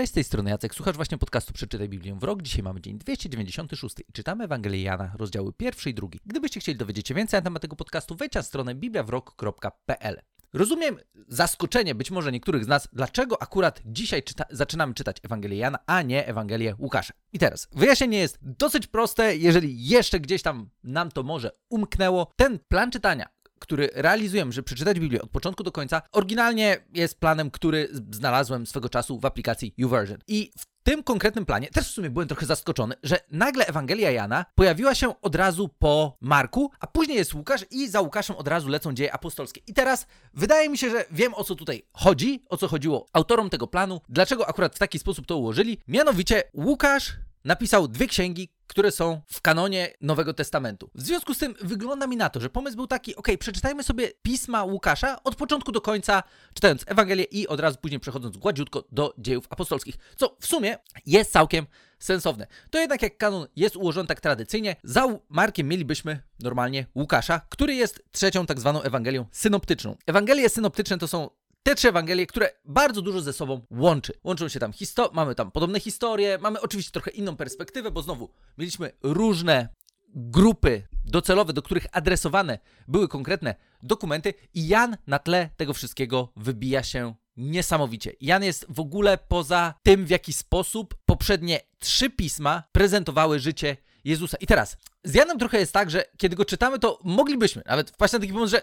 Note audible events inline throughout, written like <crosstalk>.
Cześć, z tej strony Jacek. Słuchasz właśnie podcastu Przeczytaj Biblię w rok. Dzisiaj mamy dzień 296 i czytamy Ewangelię Jana, rozdziały pierwszy i drugi. Gdybyście chcieli dowiedzieć się więcej na temat tego podcastu, wejdź na stronę bibliawrok.pl. Rozumiem zaskoczenie być może niektórych z nas, dlaczego akurat dzisiaj czyta zaczynamy czytać Ewangelię Jana, a nie Ewangelię Łukasza. I teraz, wyjaśnienie jest dosyć proste, jeżeli jeszcze gdzieś tam nam to może umknęło. Ten plan czytania który realizujemy, żeby przeczytać Biblię od początku do końca, oryginalnie jest planem, który znalazłem swego czasu w aplikacji YouVersion. I w tym konkretnym planie też w sumie byłem trochę zaskoczony, że nagle Ewangelia Jana pojawiła się od razu po Marku, a później jest Łukasz i za Łukaszem od razu lecą dzieje apostolskie. I teraz wydaje mi się, że wiem o co tutaj chodzi, o co chodziło autorom tego planu, dlaczego akurat w taki sposób to ułożyli. Mianowicie Łukasz napisał dwie księgi, które są w kanonie Nowego Testamentu. W związku z tym wygląda mi na to, że pomysł był taki, ok, przeczytajmy sobie pisma Łukasza od początku do końca, czytając Ewangelię i od razu później przechodząc gładziutko do dziejów apostolskich, co w sumie jest całkiem sensowne. To jednak jak kanon jest ułożony tak tradycyjnie, za Markiem mielibyśmy normalnie Łukasza, który jest trzecią tak zwaną Ewangelią synoptyczną. Ewangelie synoptyczne to są te trzy Ewangelie, które bardzo dużo ze sobą łączy. Łączą się tam historie, mamy tam podobne historie, mamy oczywiście trochę inną perspektywę, bo znowu mieliśmy różne grupy docelowe, do których adresowane były konkretne dokumenty i Jan na tle tego wszystkiego wybija się niesamowicie. Jan jest w ogóle poza tym, w jaki sposób poprzednie trzy pisma prezentowały życie Jezusa. I teraz, z Janem trochę jest tak, że kiedy go czytamy, to moglibyśmy nawet wpaść na taki pomysł, że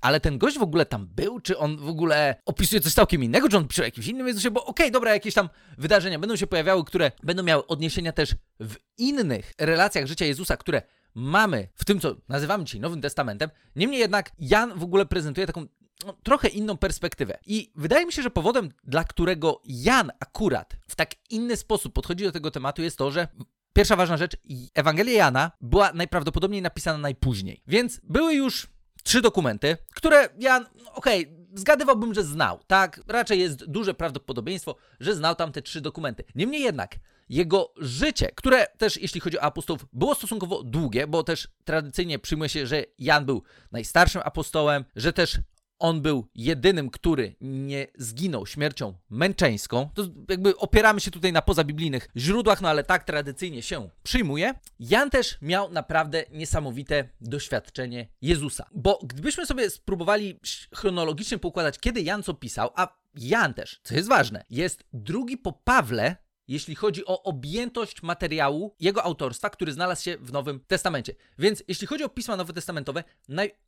ale ten gość w ogóle tam był? Czy on w ogóle opisuje coś całkiem innego? Czy on pisze o jakimś innym Jezusie? Bo okej, okay, dobra, jakieś tam wydarzenia będą się pojawiały, które będą miały odniesienia też w innych relacjach życia Jezusa, które mamy w tym, co nazywamy dzisiaj Nowym Testamentem. Niemniej jednak Jan w ogóle prezentuje taką no, trochę inną perspektywę. I wydaje mi się, że powodem, dla którego Jan akurat w tak inny sposób podchodzi do tego tematu, jest to, że pierwsza ważna rzecz, Ewangelia Jana była najprawdopodobniej napisana najpóźniej. Więc były już trzy dokumenty, które ja, okej, okay, zgadywałbym, że znał, tak? Raczej jest duże prawdopodobieństwo, że znał tam te trzy dokumenty. Niemniej jednak, jego życie, które też jeśli chodzi o apostołów, było stosunkowo długie, bo też tradycyjnie przyjmuje się, że Jan był najstarszym apostołem, że też on był jedynym, który nie zginął śmiercią męczeńską. To jakby opieramy się tutaj na pozabiblijnych źródłach, no ale tak tradycyjnie się przyjmuje. Jan też miał naprawdę niesamowite doświadczenie Jezusa. Bo gdybyśmy sobie spróbowali chronologicznie poukładać, kiedy Jan co pisał, a Jan też, co jest ważne, jest drugi po Pawle jeśli chodzi o objętość materiału jego autorstwa, który znalazł się w Nowym Testamencie. Więc jeśli chodzi o pisma nowotestamentowe,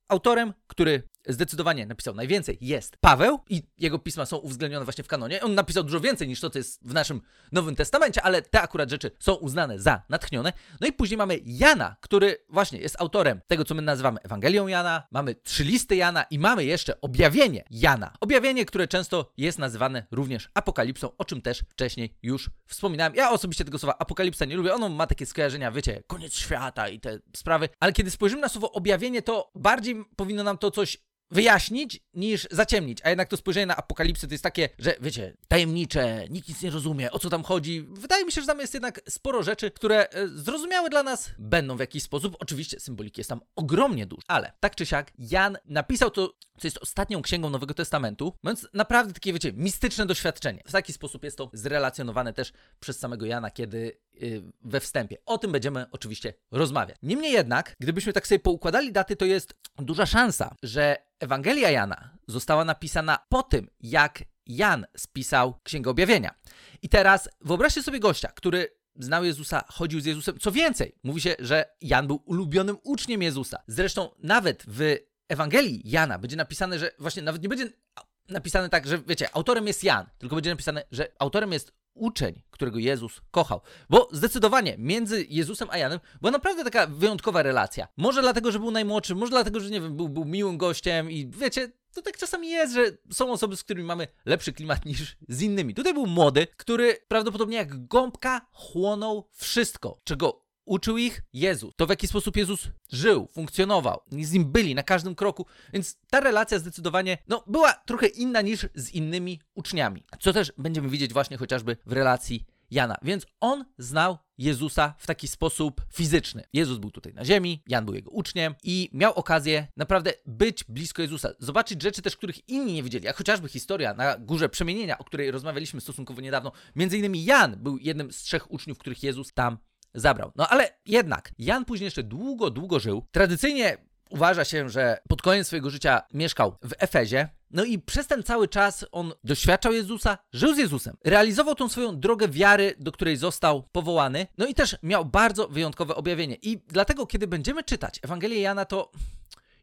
autorem, który zdecydowanie napisał najwięcej, jest Paweł i jego pisma są uwzględnione właśnie w kanonie. On napisał dużo więcej niż to, co jest w naszym Nowym Testamencie, ale te akurat rzeczy są uznane za natchnione. No i później mamy Jana, który właśnie jest autorem tego, co my nazywamy Ewangelią Jana, mamy trzy listy Jana i mamy jeszcze objawienie Jana. Objawienie, które często jest nazywane również apokalipsą, o czym też wcześniej już wspominałem. Ja osobiście tego słowa apokalipsa nie lubię, ono ma takie skojarzenia, wiecie, koniec świata i te sprawy, ale kiedy spojrzymy na słowo objawienie, to bardziej powinno nam to coś wyjaśnić niż zaciemnić. A jednak to spojrzenie na apokalipsy to jest takie, że wiecie, tajemnicze, nikt nic nie rozumie, o co tam chodzi. Wydaje mi się, że tam jest jednak sporo rzeczy, które e, zrozumiałe dla nas będą w jakiś sposób. Oczywiście symboliki jest tam ogromnie dużo, ale tak czy siak Jan napisał to, co jest ostatnią księgą Nowego Testamentu, mając naprawdę takie, wiecie, mistyczne doświadczenie. W taki sposób jest to zrelacjonowane też przez samego Jana, kiedy we wstępie. O tym będziemy oczywiście rozmawiać. Niemniej jednak, gdybyśmy tak sobie poukładali daty, to jest duża szansa, że Ewangelia Jana została napisana po tym, jak Jan spisał Księgę Objawienia. I teraz wyobraźcie sobie gościa, który znał Jezusa, chodził z Jezusem. Co więcej, mówi się, że Jan był ulubionym uczniem Jezusa. Zresztą nawet w Ewangelii Jana będzie napisane, że właśnie nawet nie będzie napisane tak, że wiecie, autorem jest Jan, tylko będzie napisane, że autorem jest uczeń, którego Jezus kochał. Bo zdecydowanie między Jezusem a Janem była naprawdę taka wyjątkowa relacja. Może dlatego, że był najmłodszy, może dlatego, że nie wiem, był, był miłym gościem i wiecie, to tak czasami jest, że są osoby, z którymi mamy lepszy klimat <laughs> niż z innymi. Tutaj był młody, który prawdopodobnie jak gąbka chłonął wszystko, czego uczył ich Jezus. To w jaki sposób Jezus żył, funkcjonował, z nim byli na każdym kroku, więc ta relacja zdecydowanie no, była trochę inna niż z innymi uczniami. Co też będziemy widzieć właśnie chociażby w relacji Jana, więc on znał Jezusa w taki sposób fizyczny. Jezus był tutaj na ziemi, Jan był jego uczniem i miał okazję naprawdę być blisko Jezusa, zobaczyć rzeczy też, których inni nie widzieli, jak chociażby historia na Górze Przemienienia, o której rozmawialiśmy stosunkowo niedawno. Między innymi Jan był jednym z trzech uczniów, których Jezus tam zabrał. No ale jednak, Jan później jeszcze długo, długo żył. Tradycyjnie uważa się, że pod koniec swojego życia mieszkał w Efezie. No i przez ten cały czas on doświadczał Jezusa, żył z Jezusem, realizował tą swoją drogę wiary, do której został powołany, no i też miał bardzo wyjątkowe objawienie. I dlatego, kiedy będziemy czytać Ewangelię Jana, to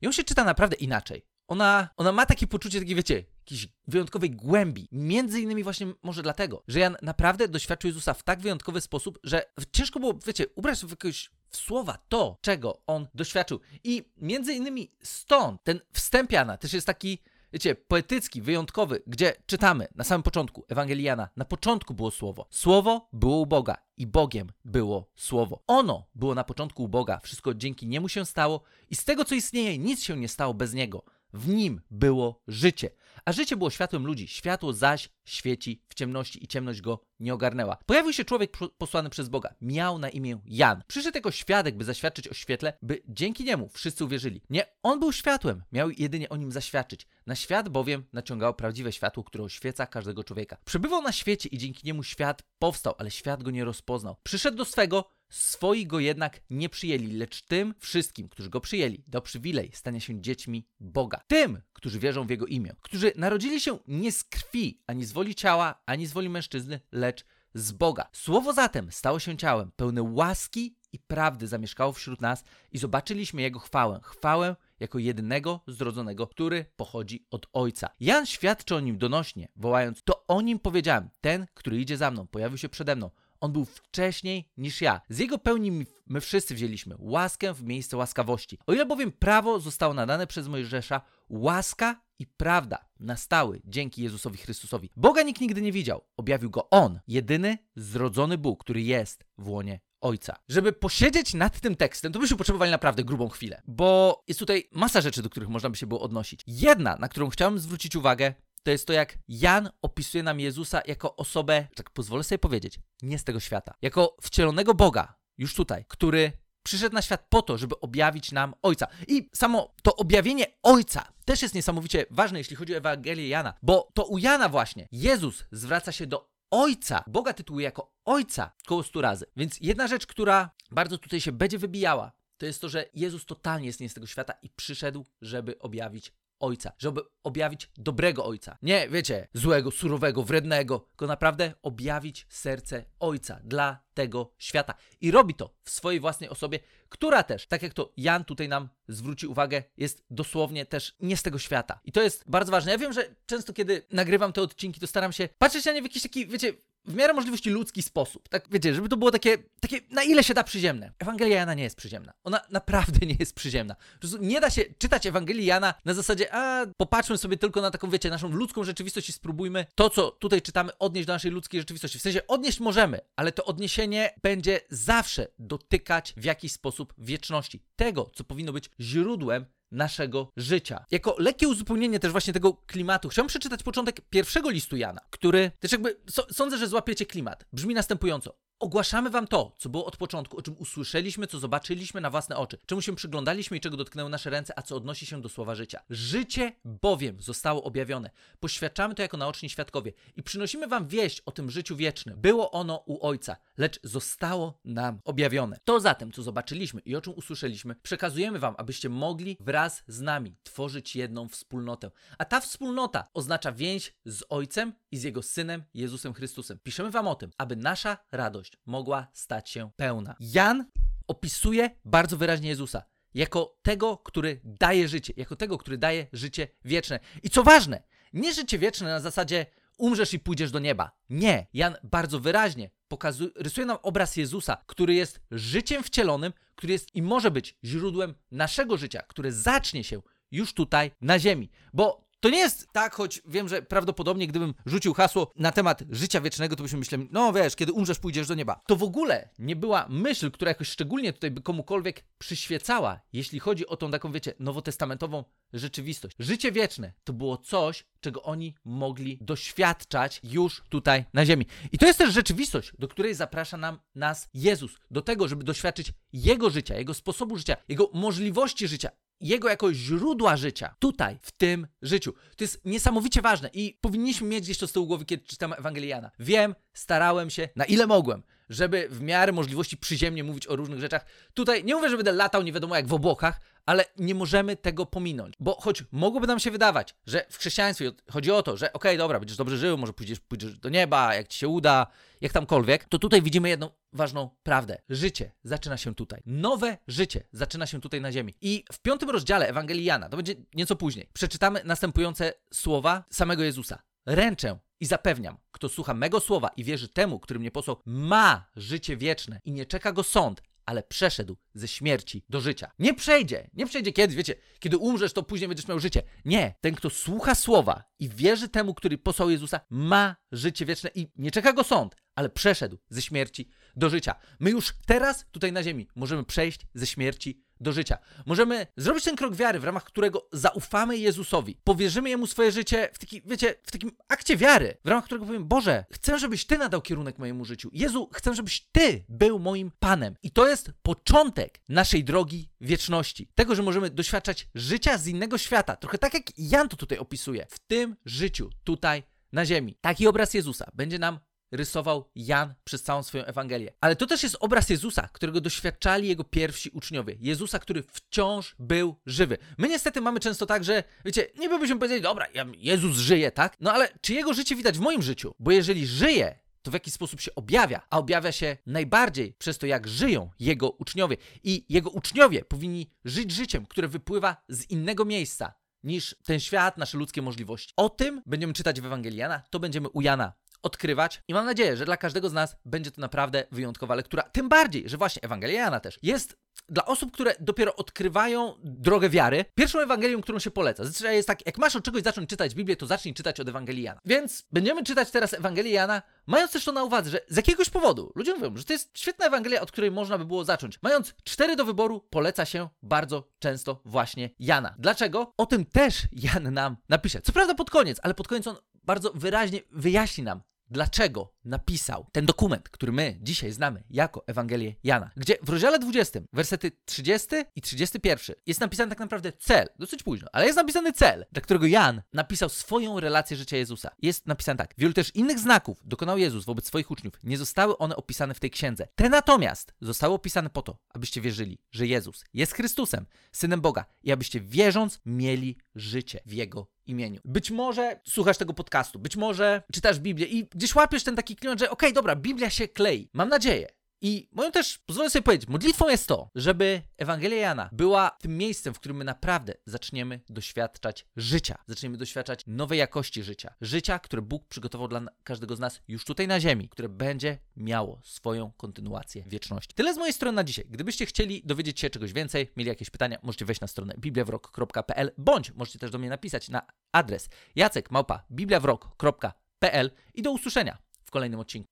ją się czyta naprawdę inaczej. Ona, ona ma takie poczucie, takie wiecie, jakiejś wyjątkowej głębi. Między innymi właśnie może dlatego, że Jan naprawdę doświadczył Jezusa w tak wyjątkowy sposób, że ciężko było, wiecie, ubrać w jakiegoś w słowa to, czego on doświadczył. I między innymi stąd ten wstęp Jana też jest taki, wiecie, poetycki, wyjątkowy, gdzie czytamy na samym początku Ewangeliana, na początku było słowo. Słowo było u Boga i Bogiem było słowo. Ono było na początku u Boga, wszystko dzięki niemu się stało i z tego, co istnieje, nic się nie stało bez niego. W nim było życie, a życie było światłem ludzi. Światło zaś świeci w ciemności i ciemność go nie ogarnęła. Pojawił się człowiek posłany przez Boga. Miał na imię Jan. Przyszedł jako świadek, by zaświadczyć o świetle, by dzięki niemu wszyscy uwierzyli. Nie, on był światłem, miał jedynie o nim zaświadczyć. Na świat bowiem naciągało prawdziwe światło, które oświeca każdego człowieka. Przebywał na świecie i dzięki niemu świat powstał, ale świat go nie rozpoznał. Przyszedł do swego, Swoi go jednak nie przyjęli, lecz tym wszystkim, którzy go przyjęli, dał przywilej stania się dziećmi Boga. Tym, którzy wierzą w Jego imię, którzy narodzili się nie z krwi, ani z woli ciała, ani z woli mężczyzny, lecz z Boga. Słowo zatem stało się ciałem, pełne łaski i prawdy zamieszkało wśród nas i zobaczyliśmy Jego chwałę. Chwałę jako jedynego zrodzonego, który pochodzi od Ojca. Jan świadczy o nim donośnie, wołając: To o nim powiedziałem, ten, który idzie za mną, pojawił się przede mną. On był wcześniej niż ja. Z jego pełni my wszyscy wzięliśmy łaskę w miejsce łaskawości. O ile bowiem prawo zostało nadane przez Mojżesza, łaska i prawda nastały dzięki Jezusowi Chrystusowi. Boga nikt nigdy nie widział. Objawił go On, jedyny zrodzony Bóg, który jest w łonie Ojca. Żeby posiedzieć nad tym tekstem, to byśmy potrzebowali naprawdę grubą chwilę, bo jest tutaj masa rzeczy, do których można by się było odnosić. Jedna, na którą chciałem zwrócić uwagę, to jest to, jak Jan opisuje nam Jezusa jako osobę, tak pozwolę sobie powiedzieć, nie z tego świata. Jako wcielonego Boga, już tutaj, który przyszedł na świat po to, żeby objawić nam Ojca. I samo to objawienie Ojca też jest niesamowicie ważne, jeśli chodzi o Ewangelię Jana, bo to u Jana właśnie Jezus zwraca się do Ojca. Boga tytułuje jako Ojca koło stu razy. Więc jedna rzecz, która bardzo tutaj się będzie wybijała, to jest to, że Jezus totalnie jest nie z tego świata i przyszedł, żeby objawić ojca, żeby objawić dobrego ojca. Nie, wiecie, złego, surowego, wrednego, tylko naprawdę objawić serce ojca dla tego świata. I robi to w swojej własnej osobie, która też, tak jak to Jan tutaj nam zwróci uwagę, jest dosłownie też nie z tego świata. I to jest bardzo ważne. Ja wiem, że często kiedy nagrywam te odcinki, to staram się patrzeć na nie w jakiś taki, wiecie, w miarę możliwości ludzki sposób. Tak wiecie, żeby to było takie, takie na ile się da przyziemne. Ewangelia Jana nie jest przyziemna. Ona naprawdę nie jest przyziemna. Nie da się czytać Ewangelii Jana na zasadzie, a popatrzmy sobie tylko na taką, wiecie, naszą ludzką rzeczywistość i spróbujmy to, co tutaj czytamy, odnieść do naszej ludzkiej rzeczywistości. W sensie odnieść możemy, ale to odniesienie będzie zawsze dotykać w jakiś sposób wieczności. Tego, co powinno być źródłem naszego życia. Jako lekkie uzupełnienie też właśnie tego klimatu, chciałbym przeczytać początek pierwszego listu Jana, który też jakby so, sądzę, że złapiecie klimat. Brzmi następująco. Ogłaszamy wam to, co było od początku, o czym usłyszeliśmy, co zobaczyliśmy na własne oczy, czemu się przyglądaliśmy i czego dotknęły nasze ręce, a co odnosi się do słowa życia. Życie bowiem zostało objawione. Poświadczamy to jako naoczni świadkowie i przynosimy wam wieść o tym życiu wiecznym. Było ono u Ojca, lecz zostało nam objawione. To zatem, co zobaczyliśmy i o czym usłyszeliśmy, przekazujemy wam, abyście mogli wraz z nami tworzyć jedną wspólnotę. A ta wspólnota oznacza więź z Ojcem i z Jego Synem Jezusem Chrystusem. Piszemy wam o tym, aby nasza radość mogła stać się pełna. Jan opisuje bardzo wyraźnie Jezusa jako tego, który daje życie, jako tego, który daje życie wieczne. I co ważne, nie życie wieczne na zasadzie umrzesz i pójdziesz do nieba. Nie, Jan bardzo wyraźnie pokazuje, rysuje nam obraz Jezusa, który jest życiem wcielonym, który jest i może być źródłem naszego życia, które zacznie się już tutaj na ziemi. Bo To nie jest tak, choć wiem, że prawdopodobnie gdybym rzucił hasło na temat życia wiecznego, to byśmy myśleli, no wiesz, kiedy umrzesz, pójdziesz do nieba. To w ogóle nie była myśl, która jakoś szczególnie tutaj by komukolwiek przyświecała, jeśli chodzi o tą taką, wiecie, nowotestamentową rzeczywistość. Życie wieczne to było coś, czego oni mogli doświadczać już tutaj na ziemi. I to jest też rzeczywistość, do której zaprasza nam nas Jezus, do tego, żeby doświadczyć Jego życia, Jego sposobu życia, Jego możliwości życia, jego jako źródła życia tutaj, w tym życiu. To jest niesamowicie ważne i powinniśmy mieć gdzieś to z tyłu głowy, kiedy czytamy Ewangeliana. Wiem, starałem się, na ile mogłem, żeby w miarę możliwości przyziemnie mówić o różnych rzeczach. Tutaj nie mówię, że będę latał nie wiadomo jak w obłokach, ale nie możemy tego pominąć. Bo choć mogłoby nam się wydawać, że w chrześcijaństwie chodzi o to, że okej, okay, dobra, będziesz dobrze żył, może pójdziesz, pójdziesz do nieba, jak ci się uda, jak tamkolwiek, to tutaj widzimy jedną ważną prawdę. Życie zaczyna się tutaj. Nowe życie zaczyna się tutaj na ziemi. I w piątym rozdziale Ewangelii Jana, to będzie nieco później, przeczytamy następujące słowa samego Jezusa. Ręczę i zapewniam, kto słucha mego słowa i wierzy temu, który mnie posłał, ma życie wieczne i nie czeka go sąd, ale przeszedł ze śmierci do życia. Nie przejdzie, nie przejdzie kiedyś, wiecie, kiedy umrzesz, to później będziesz miał życie. Nie, ten, kto słucha słowa i wierzy temu, który posłał Jezusa, ma życie wieczne i nie czeka go sąd, ale przeszedł ze śmierci do życia. My już teraz, tutaj na ziemi, możemy przejść ze śmierci do życia. Możemy zrobić ten krok wiary, w ramach którego zaufamy Jezusowi, powierzymy Jemu swoje życie w, taki, wiecie, w takim akcie wiary, w ramach którego powiem, Boże, chcę, żebyś Ty nadał kierunek mojemu życiu. Jezu, chcę, żebyś Ty był moim Panem. I to jest początek naszej drogi wieczności. Tego, że możemy doświadczać życia z innego świata. Trochę tak jak Jan to tutaj opisuje. W tym życiu, tutaj na ziemi. Taki obraz Jezusa będzie nam rysował Jan przez całą swoją Ewangelię. Ale to też jest obraz Jezusa, którego doświadczali jego pierwsi uczniowie. Jezusa, który wciąż był żywy. My niestety mamy często tak, że wiecie, nie byśmy powiedzieli, dobra, Jezus żyje, tak? No ale czy jego życie widać w moim życiu? Bo jeżeli żyje, to w jaki sposób się objawia, a objawia się najbardziej przez to, jak żyją jego uczniowie. I jego uczniowie powinni żyć życiem, które wypływa z innego miejsca niż ten świat, nasze ludzkie możliwości. O tym będziemy czytać w Ewangelii Jana, to będziemy u Jana odkrywać i mam nadzieję, że dla każdego z nas będzie to naprawdę wyjątkowa lektura. Tym bardziej, że właśnie Ewangelia Jana też jest dla osób, które dopiero odkrywają drogę wiary, pierwszą Ewangelią, którą się poleca. Zazwyczaj jest tak, jak masz od czegoś zacząć czytać Biblię, to zacznij czytać od Ewangelii Jana. Więc będziemy czytać teraz Ewangelię Jana, mając też to na uwadze, że z jakiegoś powodu ludzie mówią, że to jest świetna Ewangelia, od której można by było zacząć. Mając cztery do wyboru, poleca się bardzo często właśnie Jana. Dlaczego? O tym też Jan nam napisze. Co prawda pod koniec, ale pod koniec on bardzo wyraźnie wyjaśni nam, dlaczego napisał ten dokument, który my dzisiaj znamy jako Ewangelię Jana, gdzie w rozdziale 20, wersety 30 i 31 jest napisany tak naprawdę cel, dosyć późno, ale jest napisany cel, dla którego Jan napisał swoją relację życia Jezusa. Jest napisane tak, wielu też innych znaków dokonał Jezus wobec swoich uczniów, nie zostały one opisane w tej księdze. Te natomiast zostały opisane po to, abyście wierzyli, że Jezus jest Chrystusem, Synem Boga i abyście wierząc mieli życie w Jego imieniu. Być może słuchasz tego podcastu, być może czytasz Biblię i gdzieś łapiesz ten taki klimat, że okej, okay, dobra, Biblia się klei. Mam nadzieję, i moją też, pozwolę sobie powiedzieć, modlitwą jest to, żeby Ewangelia Jana była tym miejscem, w którym my naprawdę zaczniemy doświadczać życia. Zaczniemy doświadczać nowej jakości życia. Życia, które Bóg przygotował dla każdego z nas już tutaj na ziemi, które będzie miało swoją kontynuację wieczności. Tyle z mojej strony na dzisiaj. Gdybyście chcieli dowiedzieć się czegoś więcej, mieli jakieś pytania, możecie wejść na stronę bibliawrok.pl bądź możecie też do mnie napisać na adres jacekmałpa bibliawrok.pl i do usłyszenia w kolejnym odcinku.